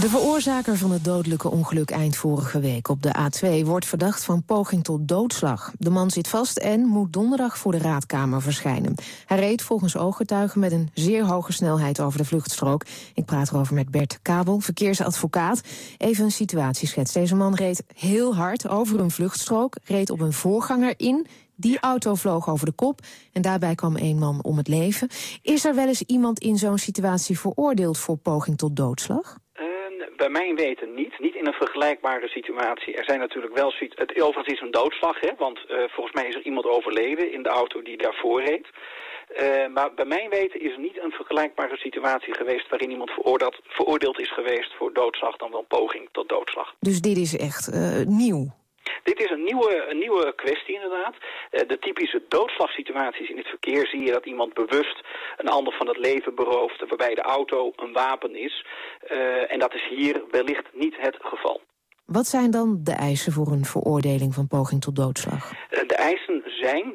De veroorzaker van het dodelijke ongeluk eind vorige week op de A2 wordt verdacht van poging tot doodslag. De man zit vast en moet donderdag voor de raadkamer verschijnen. Hij reed volgens ooggetuigen met een zeer hoge snelheid over de vluchtstrook. Ik praat erover met Bert Kabel, verkeersadvocaat. Even een situatieschets. Deze man reed heel hard over een vluchtstrook, reed op een voorganger in. Die auto vloog over de kop en daarbij kwam één man om het leven. Is er wel eens iemand in zo'n situatie veroordeeld voor poging tot doodslag? Bij mijn weten niet. Niet in een vergelijkbare situatie. Er zijn natuurlijk wel... Het overigens is een doodslag, hè, want uh, volgens mij is er iemand overleden in de auto die daarvoor reed. Uh, maar bij mijn weten is er niet een vergelijkbare situatie geweest... waarin iemand veroordeeld, is geweest voor doodslag... dan wel poging tot doodslag. Dus dit is echt uh, nieuw? Dit is een nieuwe, een nieuwe kwestie inderdaad. Uh, de typische doodslagsituaties in het verkeer zie je dat iemand bewust een ander van het leven berooft... waarbij de auto een wapen is. Uh, en dat is hier wellicht niet het geval. Wat zijn dan de eisen voor een veroordeling van poging tot doodslag? De eisen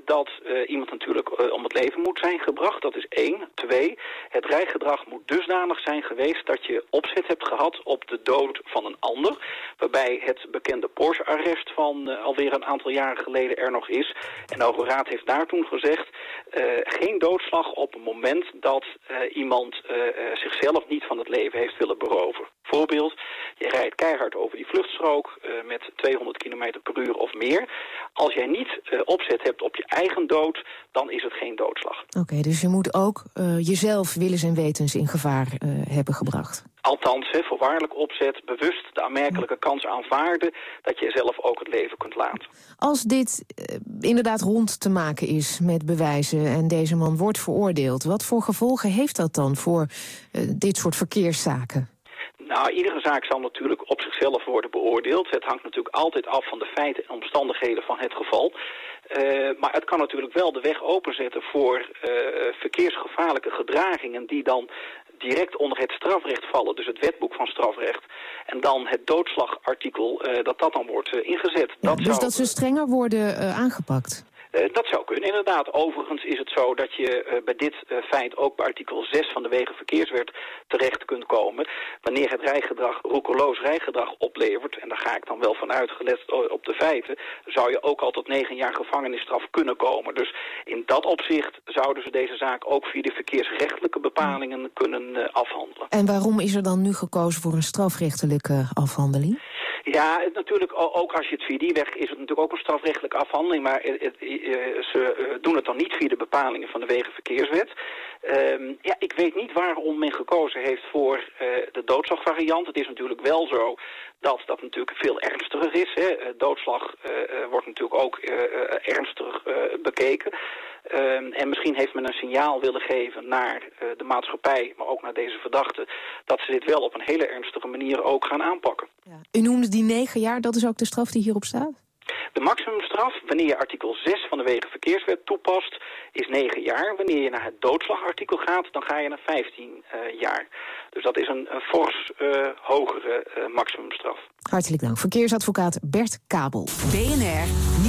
dat uh, iemand natuurlijk uh, om het leven moet zijn gebracht. Dat is één. Twee, het rijgedrag moet dusdanig zijn geweest dat je opzet hebt gehad op de dood van een ander. Waarbij het bekende Porsche-arrest van uh, alweer een aantal jaren geleden er nog is. En de Hoge Raad heeft daar toen gezegd... geen doodslag op het moment dat iemand zichzelf niet van het leven heeft willen beroven. Voorbeeld, je rijdt keihard over die vluchtstrook met 200 km per uur of meer. Als jij niet opzet hebt op je eigen dood, dan is het geen doodslag. Oké, dus je moet ook jezelf willens en wetens in gevaar hebben gebracht. Althans, hè, voorwaardelijk opzet, bewust de aanmerkelijke kans aanvaarden... dat je zelf ook het leven kunt laten. Als dit inderdaad rond te maken is met bewijzen en deze man wordt veroordeeld... wat voor gevolgen heeft dat dan voor dit soort verkeerszaken? Nou, iedere zaak zal natuurlijk op zichzelf worden beoordeeld. Het hangt natuurlijk altijd af van de feiten en omstandigheden van het geval. Uh, maar het kan natuurlijk wel de weg openzetten voor uh, verkeersgevaarlijke gedragingen die dan direct onder het strafrecht vallen, dus het wetboek van strafrecht. En dan het doodslagartikel, uh, dat dat dan wordt ingezet. Ja, dat dus zou... dat ze strenger worden aangepakt? Uh, dat zou kunnen, inderdaad. Overigens is het zo dat je uh, bij dit uh, feit ook bij artikel 6 van de Wegenverkeerswet terecht kunt komen. Wanneer het rijgedrag roekeloos rijgedrag oplevert, en daar ga ik dan wel van uit gelet op de feiten, zou je ook al tot negen jaar gevangenisstraf kunnen komen. Dus in dat opzicht zouden ze deze zaak ook via de verkeersrechtelijke bepalingen kunnen afhandelen. En waarom is er dan nu gekozen voor een strafrechtelijke afhandeling? Ja, natuurlijk, ook als je het via die weg is het natuurlijk ook een strafrechtelijke afhandeling, maar het, het, ze doen het dan niet via de bepalingen van de Wegenverkeerswet. Um, ja, ik weet niet waarom men gekozen heeft voor uh, de doodslagvariant. Het is natuurlijk wel zo dat dat natuurlijk veel ernstiger is. Hè. Doodslag wordt natuurlijk ook uh, ernstig bekeken. Um, en misschien heeft men een signaal willen geven naar de maatschappij, maar ook naar deze verdachten, dat ze dit wel op een hele ernstige manier ook gaan aanpakken. Ja. U noemde die negen jaar, dat is ook de straf die hierop staat? De maximumstraf, wanneer je artikel 6 van de Wegenverkeerswet toepast, is 9 jaar. Wanneer je naar het doodslagartikel gaat, dan ga je naar 15 uh, jaar. Dus dat is een, een fors uh, hogere uh, maximumstraf. Hartelijk dank. Verkeersadvocaat Bert Kabel. BNR